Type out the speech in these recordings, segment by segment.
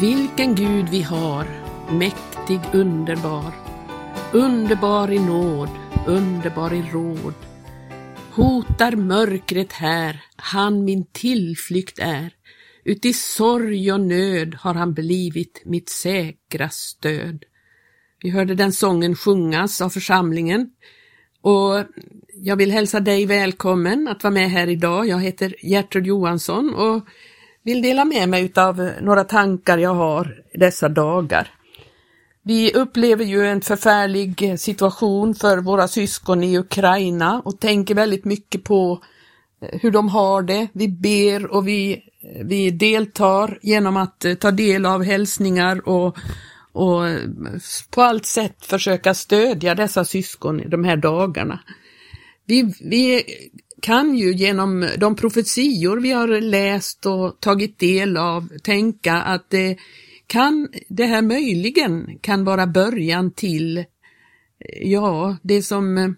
Vilken Gud vi har, mäktig, underbar, underbar i nåd, underbar i råd. Hotar mörkret här, han min tillflykt är. Uti sorg och nöd har han blivit mitt säkra stöd. Vi hörde den sången sjungas av församlingen och jag vill hälsa dig välkommen att vara med här idag. Jag heter Gertrud Johansson och vill dela med mig av eh, några tankar jag har dessa dagar. Vi upplever ju en förfärlig eh, situation för våra syskon i Ukraina och tänker väldigt mycket på eh, hur de har det. Vi ber och vi, vi deltar genom att ta del av hälsningar och, och på allt sätt försöka stödja dessa syskon i de här dagarna. Vi, vi kan ju genom de profetior vi har läst och tagit del av tänka att det kan det här möjligen kan vara början till, ja, det som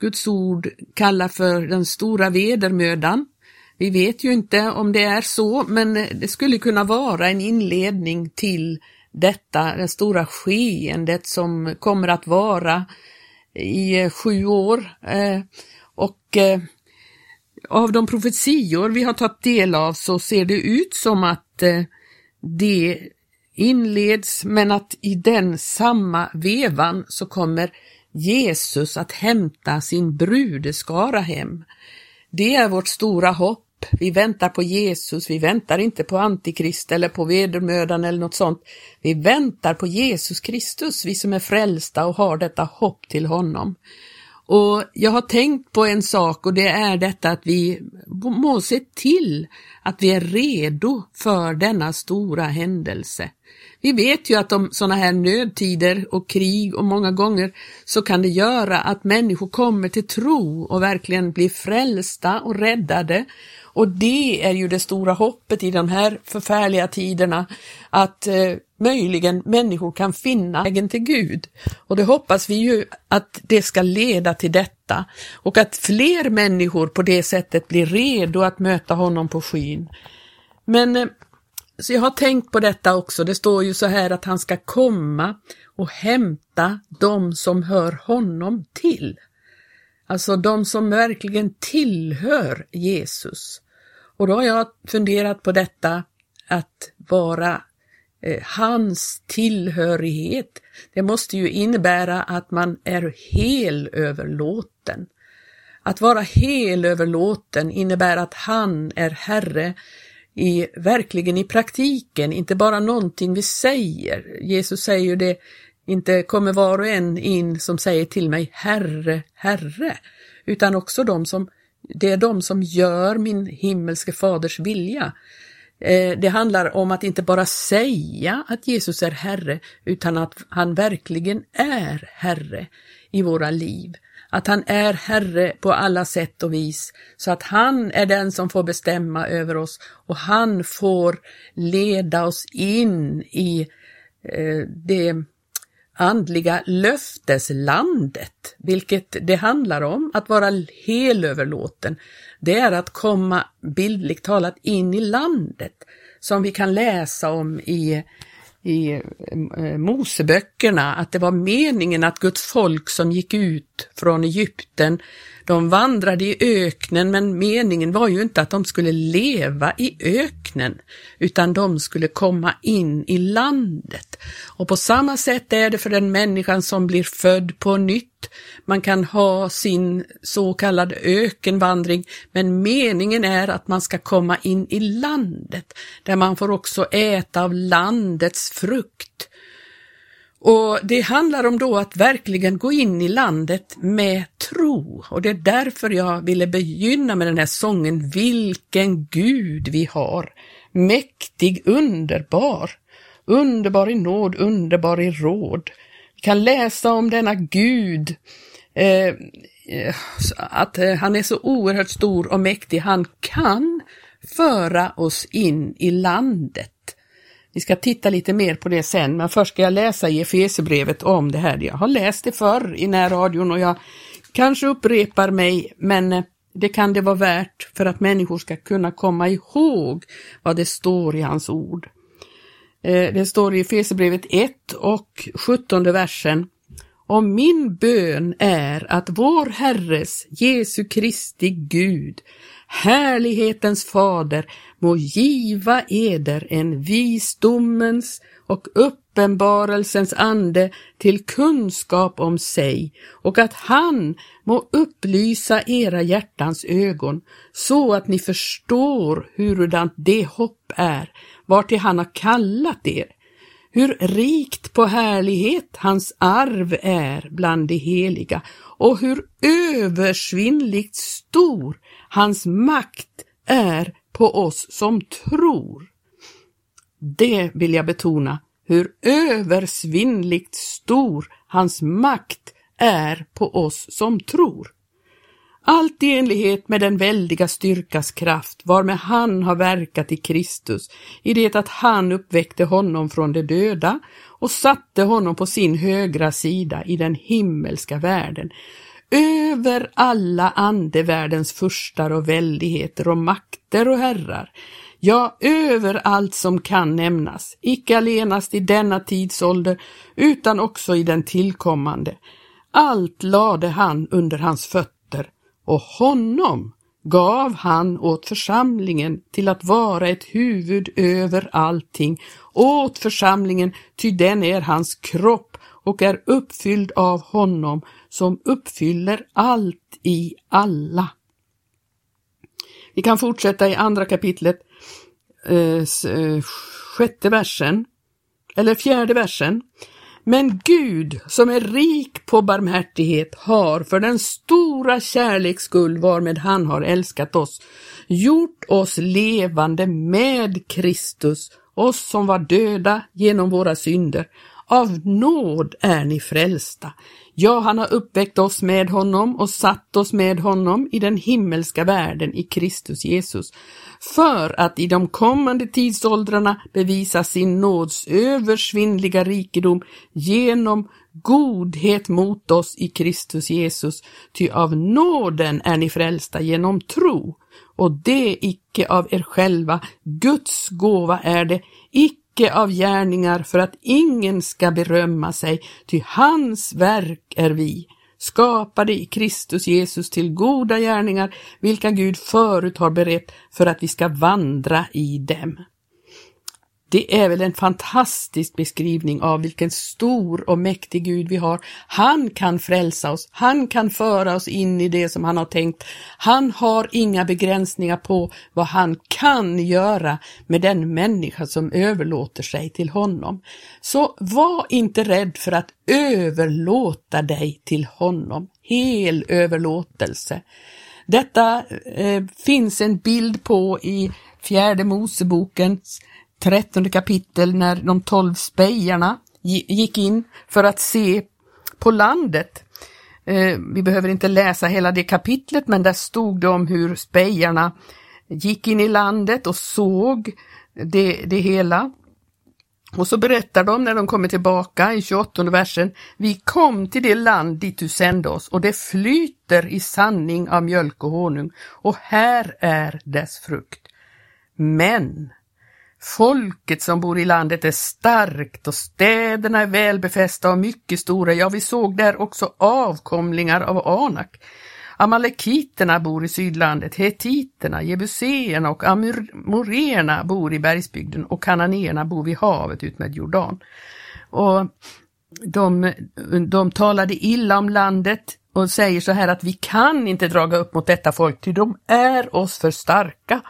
Guds ord kallar för den stora vedermödan. Vi vet ju inte om det är så, men det skulle kunna vara en inledning till detta, det stora skeendet som kommer att vara i sju år. Eh, och eh, av de profetior vi har tagit del av så ser det ut som att eh, det inleds men att i den samma vevan så kommer Jesus att hämta sin brudeskara hem. Det är vårt stora hopp. Vi väntar på Jesus, vi väntar inte på Antikrist eller på vedermödan eller något sånt. Vi väntar på Jesus Kristus, vi som är frälsta och har detta hopp till honom. Och jag har tänkt på en sak och det är detta att vi må se till att vi är redo för denna stora händelse. Vi vet ju att om sådana här nödtider och krig och många gånger så kan det göra att människor kommer till tro och verkligen blir frälsta och räddade och det är ju det stora hoppet i de här förfärliga tiderna, att eh, möjligen människor kan finna vägen till Gud. Och det hoppas vi ju att det ska leda till detta och att fler människor på det sättet blir redo att möta honom på skyn. Men eh, så jag har tänkt på detta också. Det står ju så här att han ska komma och hämta de som hör honom till. Alltså de som verkligen tillhör Jesus. Och då har jag funderat på detta att vara Eh, hans tillhörighet. Det måste ju innebära att man är helöverlåten. Att vara helöverlåten innebär att han är Herre i, verkligen i praktiken, inte bara någonting vi säger. Jesus säger ju det, inte kommer var och en in som säger till mig Herre, Herre, utan också de som det är de som gör min himmelske faders vilja. Eh, det handlar om att inte bara säga att Jesus är Herre, utan att han verkligen är Herre i våra liv. Att han är Herre på alla sätt och vis, så att han är den som får bestämma över oss och han får leda oss in i eh, det andliga löfteslandet, vilket det handlar om, att vara helöverlåten, det är att komma bildligt talat in i landet som vi kan läsa om i, i eh, Moseböckerna, att det var meningen att Guds folk som gick ut från Egypten de vandrade i öknen men meningen var ju inte att de skulle leva i öknen utan de skulle komma in i landet. Och på samma sätt är det för den människan som blir född på nytt. Man kan ha sin så kallade ökenvandring men meningen är att man ska komma in i landet där man får också äta av landets frukt. Och Det handlar om då att verkligen gå in i landet med tro och det är därför jag ville begynna med den här sången Vilken Gud vi har! Mäktig, underbar, underbar i nåd, underbar i råd. Vi kan läsa om denna Gud, eh, eh att eh, han är så oerhört stor och mäktig. Han kan föra oss in i landet. Vi ska titta lite mer på det sen, men först ska jag läsa i Efesierbrevet om det här. Jag har läst det förr i närradion och jag kanske upprepar mig, men eh, det kan det vara värt för att människor ska kunna komma ihåg vad det står i hans ord. Eh, det står i Efesierbrevet 1 och 17 versen. Och min bön är att vår Herres Jesu Kristi Gud, härlighetens fader, må giva eder en visdomens och uppenbarelsens ande till kunskap om sig och att han må upplysa era hjärtans ögon så att ni förstår hurudant det hopp är vartill han har kallat er, hur rikt på härlighet hans arv är bland de heliga och hur översvinnligt stor hans makt är på oss som tror. Det vill jag betona, hur översvinnligt stor hans makt är på oss som tror. Allt i enlighet med den väldiga styrkas kraft varmed han har verkat i Kristus, i det att han uppväckte honom från de döda och satte honom på sin högra sida i den himmelska världen, över alla andevärldens furstar och väldigheter och makter och herrar, ja, över allt som kan nämnas, icke allenast i denna tidsålder, utan också i den tillkommande. Allt lade han under hans fötter och honom gav han åt församlingen till att vara ett huvud över allting, åt församlingen, ty den är hans kropp och är uppfylld av honom som uppfyller allt i alla. Vi kan fortsätta i andra kapitlet, eh, eh, sjätte versen, eller fjärde versen. Men Gud, som är rik på barmhärtighet, har för den stora kärleks skull varmed han har älskat oss, gjort oss levande med Kristus, oss som var döda genom våra synder. Av nåd är ni frälsta. Ja, han har uppväckt oss med honom och satt oss med honom i den himmelska världen i Kristus Jesus, för att i de kommande tidsåldrarna bevisa sin nåds översvinnliga rikedom genom godhet mot oss i Kristus Jesus, ty av nåden är ni frälsta genom tro, och det icke av er själva, Guds gåva är det, icke av gärningar för att ingen ska berömma sig, ty hans verk är vi, skapade i Kristus Jesus till goda gärningar, vilka Gud förut har berett för att vi ska vandra i dem. Det är väl en fantastisk beskrivning av vilken stor och mäktig Gud vi har. Han kan frälsa oss, han kan föra oss in i det som han har tänkt. Han har inga begränsningar på vad han kan göra med den människa som överlåter sig till honom. Så var inte rädd för att överlåta dig till honom. Hel överlåtelse. Detta eh, finns en bild på i fjärde Mosebokens trettonde kapitel när de tolv spejarna gick in för att se på landet. Eh, vi behöver inte läsa hela det kapitlet, men där stod det om hur spejarna gick in i landet och såg det, det hela. Och så berättar de när de kommer tillbaka i 28 versen, vi kom till det land dit du sände oss och det flyter i sanning av mjölk och honung och här är dess frukt. Men Folket som bor i landet är starkt och städerna är välbefästa och mycket stora. Ja, vi såg där också avkomlingar av Anak. Amalekiterna bor i sydlandet, hetiterna, jebuséerna och amoréerna bor i bergsbygden och kananéerna bor vid havet utmed Jordan. Och de, de talade illa om landet och säger så här att vi kan inte draga upp mot detta folk, ty de är oss för starka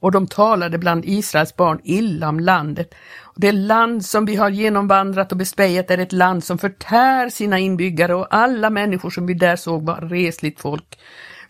och de talade bland Israels barn illa om landet. Det land som vi har genomvandrat och bespejat är ett land som förtär sina inbyggare och alla människor som vi där såg var resligt folk.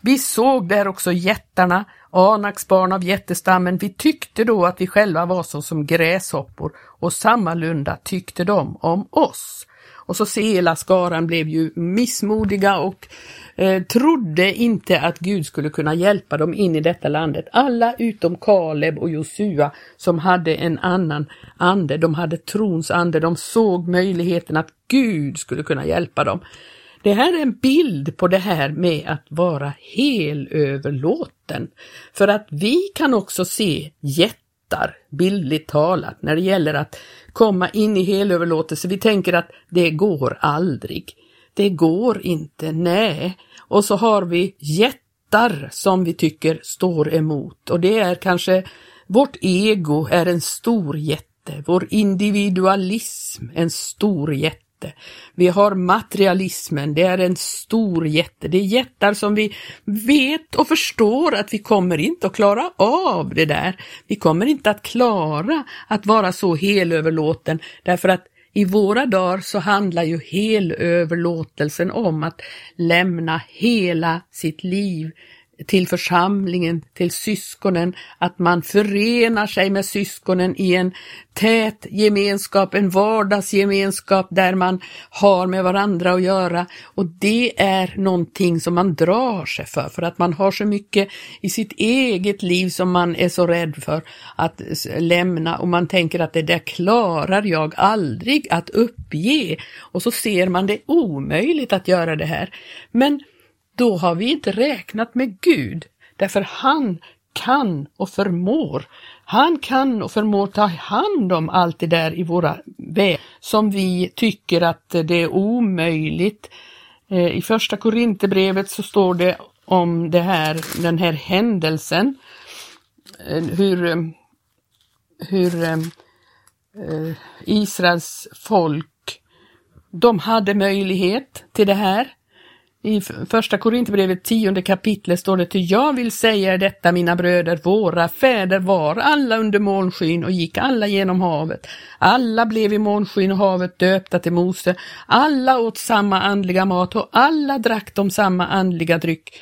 Vi såg där också jättarna, Anaks barn av jättestammen. Vi tyckte då att vi själva var så som gräshoppor och sammalunda tyckte de om oss. Och så hela skaran blev ju missmodiga och eh, trodde inte att Gud skulle kunna hjälpa dem in i detta landet. Alla utom Kaleb och Josua som hade en annan ande, de hade trons ande, de såg möjligheten att Gud skulle kunna hjälpa dem. Det här är en bild på det här med att vara helöverlåten. För att vi kan också se jätte jättar, bildligt talat, när det gäller att komma in i helöverlåtelse. Vi tänker att det går aldrig. Det går inte, nej. Och så har vi jättar som vi tycker står emot och det är kanske vårt ego är en stor jätte, vår individualism en stor jätte jätte. Vi har materialismen, det är en stor jätte. Det är jättar som vi vet och förstår att vi kommer inte att klara av det där. Vi kommer inte att klara att vara så helöverlåten därför att i våra dagar så handlar ju helöverlåtelsen om att lämna hela sitt liv till församlingen, till syskonen, att man förenar sig med syskonen i en tät gemenskap, en vardagsgemenskap där man har med varandra att göra. Och det är någonting som man drar sig för, för att man har så mycket i sitt eget liv som man är så rädd för att lämna. Och man tänker att det där klarar jag aldrig att uppge. Och så ser man det omöjligt att göra det här. Men då har vi inte räknat med Gud, därför han kan och förmår. Han kan och förmår ta hand om allt det där i våra väg som vi tycker att det är omöjligt. Eh, I första Korinthierbrevet så står det om det här, den här händelsen, eh, hur, eh, hur Israels folk, de hade möjlighet till det här. I första Korinthierbrevet tionde kapitlet står det till jag vill säga detta mina bröder, våra fäder var alla under månskyn och gick alla genom havet. Alla blev i månskyn och havet döpta till Mose. Alla åt samma andliga mat och alla drack de samma andliga dryck.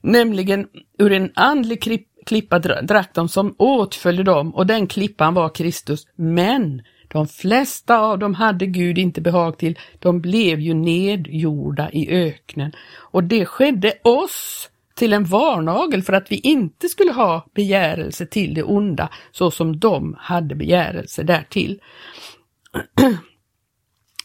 Nämligen ur en andlig klippa drack de som åtföljde dem och den klippan var Kristus. Men de flesta av dem hade Gud inte behag till, de blev ju nedgjorda i öknen. Och det skedde oss till en varnagel för att vi inte skulle ha begärelse till det onda så som de hade begärelse därtill.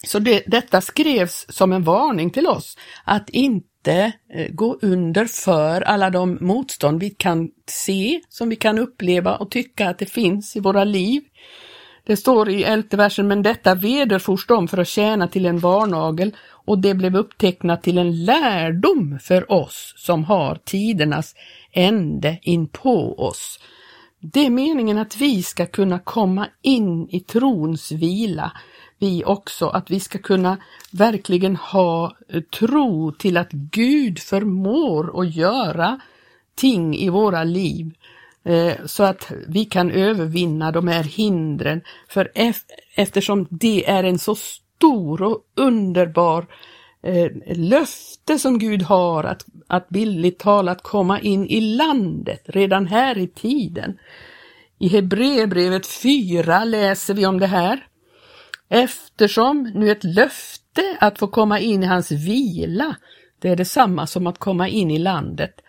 Så det, detta skrevs som en varning till oss att inte eh, gå under för alla de motstånd vi kan se, som vi kan uppleva och tycka att det finns i våra liv. Det står i elfte versen, men detta vederfors de för att tjäna till en varnagel och det blev upptecknat till en lärdom för oss som har tidernas ände in på oss. Det är meningen att vi ska kunna komma in i trons vila, vi också, att vi ska kunna verkligen ha eh, tro till att Gud förmår att göra ting i våra liv Eh, så att vi kan övervinna de här hindren. För eftersom det är en så stor och underbar eh, löfte som Gud har att, att bildligt talat komma in i landet redan här i tiden. I Hebreerbrevet 4 läser vi om det här. Eftersom nu ett löfte att få komma in i hans vila, det är detsamma som att komma in i landet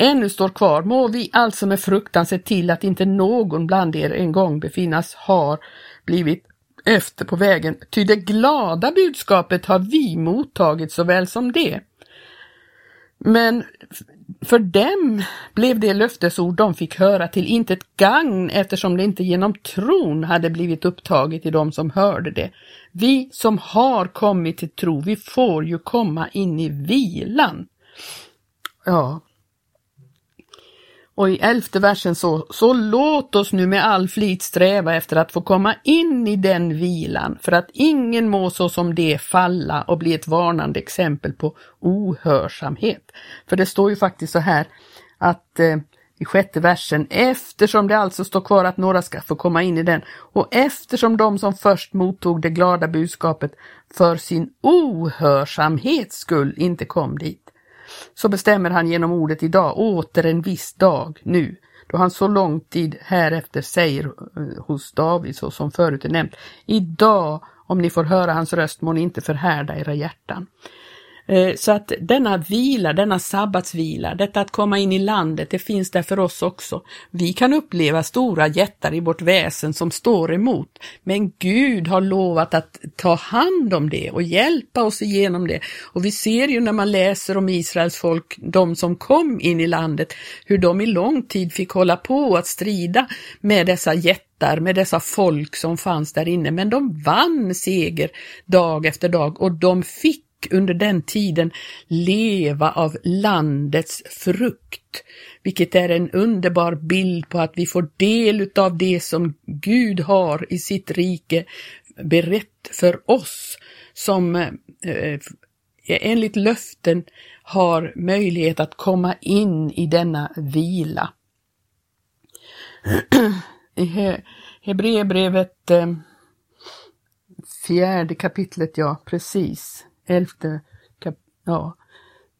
ännu står kvar, må vi alltså med fruktan se till att inte någon bland er en gång befinnas har blivit efter på vägen, ty det glada budskapet har vi mottagit såväl som det. Men för dem blev det löftesord de fick höra till intet gagn eftersom det inte genom tron hade blivit upptaget i dem som hörde det. Vi som har kommit till tro, vi får ju komma in i vilan. Ja, och i elfte versen så, så låt oss nu med all flit sträva efter att få komma in i den vilan för att ingen må så som det falla och bli ett varnande exempel på ohörsamhet. För det står ju faktiskt så här att eh, i sjätte versen, eftersom det alltså står kvar att några ska få komma in i den och eftersom de som först mottog det glada budskapet för sin ohörsamhets skull inte kom dit så bestämmer han genom ordet idag åter en viss dag nu, då han så lång tid härefter säger eh, hos David, så som förut är nämnt, idag om ni får höra hans röst må ni inte förhärda era hjärtan. Eh, så att denna vila, denna sabbatsvila, detta att komma in i landet, det finns där för oss också. Vi kan uppleva stora jättar i vårt väsen som står emot, men Gud har lovat att ta hand om det och hjälpa oss igenom det. Och vi ser ju när man läser om Israels folk, de som kom in i landet, hur de i lång tid fick hålla på att strida med dessa jättar med dessa folk som fanns där inne, men de vann seger dag efter dag och de fick under den tiden leva av landets frukt, vilket är en underbar bild på att vi får del utav det som Gud har i sitt rike berett för oss som eh, eh enligt löften har möjlighet att komma in i denna vila. I Hebreerbrevet, eh, fjärde kapitlet, ja precis, elfte kap ja,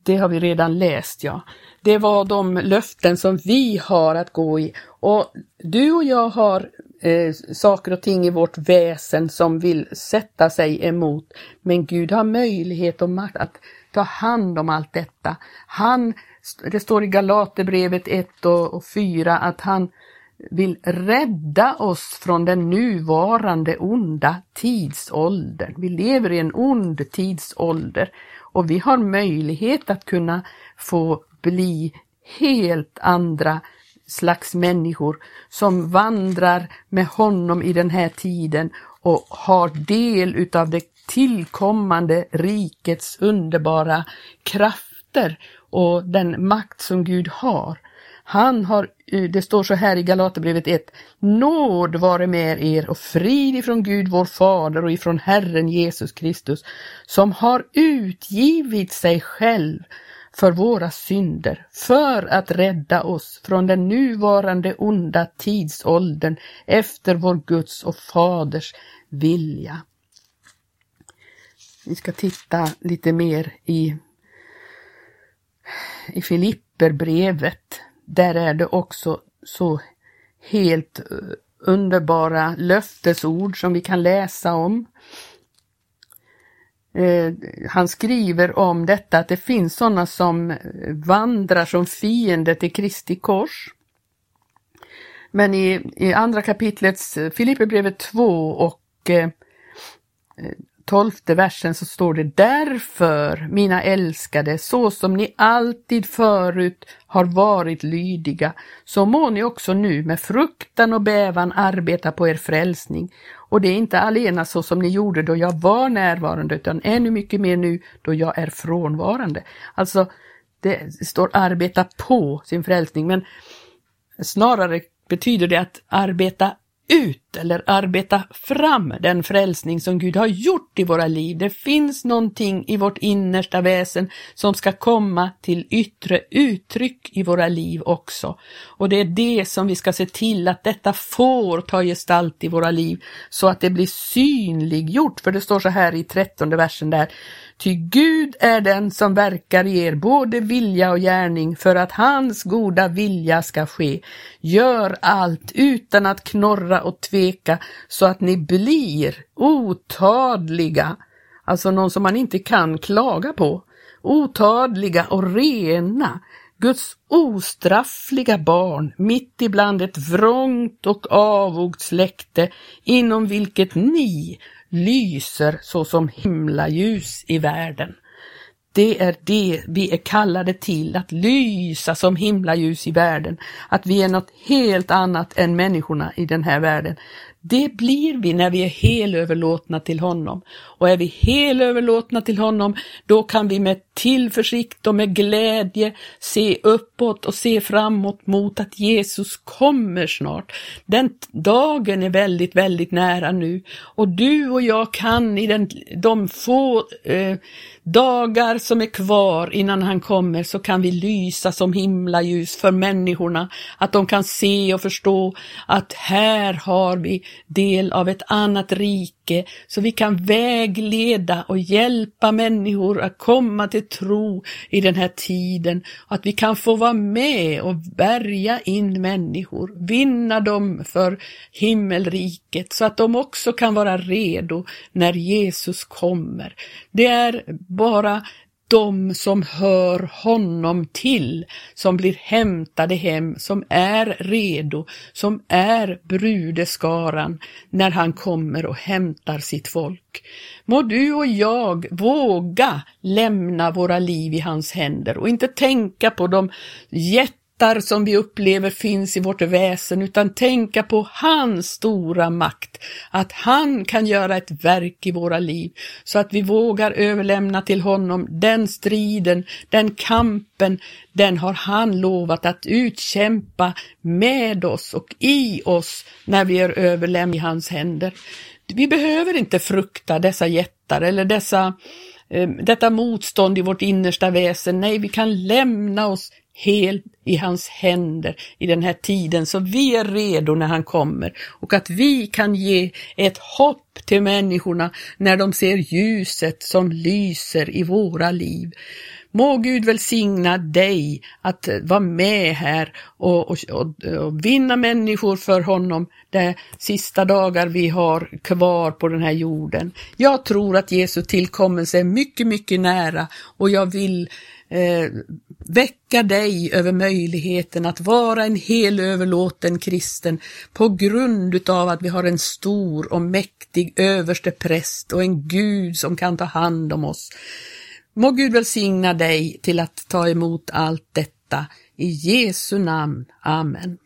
det har vi redan läst, ja. Det var de löften som vi har att gå i. Och du och jag har eh, saker och ting i vårt väsen som vill sätta sig emot. Men Gud har möjlighet och makt att ta hand om allt detta. Han, det står i Galaterbrevet 1 och 4 att han vill rädda oss från den nuvarande onda tidsåldern. Vi lever i en ond tidsålder och vi har möjlighet att kunna få bli helt andra slags människor som vandrar med honom i den här tiden och har del utav det tillkommande rikets underbara krafter och den makt som Gud har. Han har, eh, det står så här i Galaterbrevet 1, nåd vare med er och frid ifrån Gud vår Fader och ifrån Herren Jesus Kristus, som har utgivit sig själv för våra synder, för att rädda oss från den nuvarande onda tidsåldern efter vår Guds och Faders vilja. Vi ska titta lite mer i, i Filipperbrevet där är det också så helt eh, underbara löftesord som vi kan läsa om. Eh, han skriver om detta att det finns sådana som vandrar som fiender till Kristi kors. Men i, i andra kapitlets eh, Filipperbrevet 2 och eh, tolfte versen så står det Därför, mina älskade, så som ni alltid förut har varit lydiga, så må ni också nu med fruktan och bävan arbeta på er frälsning. Och det är inte alena så som ni gjorde då jag var närvarande, utan ännu mycket mer nu då jag är frånvarande. Alltså, det står arbeta på sin frälsning, men snarare betyder det att arbeta ut eller arbeta fram den frälsning som Gud har gjort i våra liv. Det finns någonting i vårt innersta väsen som ska komma till yttre uttryck i våra liv också. Och det är det som vi ska se till att detta får ta gestalt i våra liv så att det blir synliggjort. För det står så här i trettonde versen där Ty Gud är den som verkar i er både vilja och gärning för att hans goda vilja ska ske. Gör allt utan att knorra och tveka så att ni blir otadliga, alltså någon som man inte kan klaga på, otadliga och rena, Guds ostraffliga barn mitt ibland ett vrångt och avogt släkte inom vilket ni lyser såsom himlaljus i världen. Det är det vi är kallade till, att lysa som himlaljus i världen. Att vi är något helt annat än människorna i den här världen. Det blir vi när vi är helöverlåtna till honom. Och är vi helöverlåtna till honom, då kan vi med tillförsikt och med glädje se uppåt och se framåt mot att Jesus kommer snart. Den dagen är väldigt, väldigt nära nu och du och jag kan i den, de få eh, dagar som är kvar innan han kommer så kan vi lysa som himlaljus för människorna, att de kan se och förstå att här har vi del av ett annat rike, så vi kan vägleda och hjälpa människor att komma till tro i den här tiden, att vi kan få vara med och bärga in människor, vinna dem för himmelriket, så att de också kan vara redo när Jesus kommer. Det är bara de som hör honom till, som blir hämtade hem, som är redo, som är brudeskaran när han kommer och hämtar sitt folk. Må du och jag våga lämna våra liv i hans händer och inte tänka på de jätte jättar som vi upplever finns i vårt väsen, utan tänka på hans stora makt, att han kan göra ett verk i våra liv, så att vi vågar överlämna till honom den striden, den kampen, den har han lovat att utkämpa med oss och i oss när vi är överlämnade i hans händer. Vi behöver inte frukta dessa jättar eller dessa eh, detta motstånd i vårt innersta väsen. Nej, vi kan lämna oss helt i hans händer i den här tiden så vi är redo när han kommer och att vi kan ge ett hopp till människorna när de ser ljuset som lyser i våra liv. Må Gud välsigna dig att eh, vara med här och, och, och, och, vinna människor för honom de sista dagar vi har kvar på den här jorden. Jag tror att Jesu tillkommelse är mycket, mycket nära och jag vill eh, väcka dig över möjligheten att vara en helöverlåten kristen på grund utav att vi har en stor och mäktig överste präst och en Gud som kan ta hand om oss. Må Gud välsigna dig till att ta emot allt detta. I Jesu namn. Amen.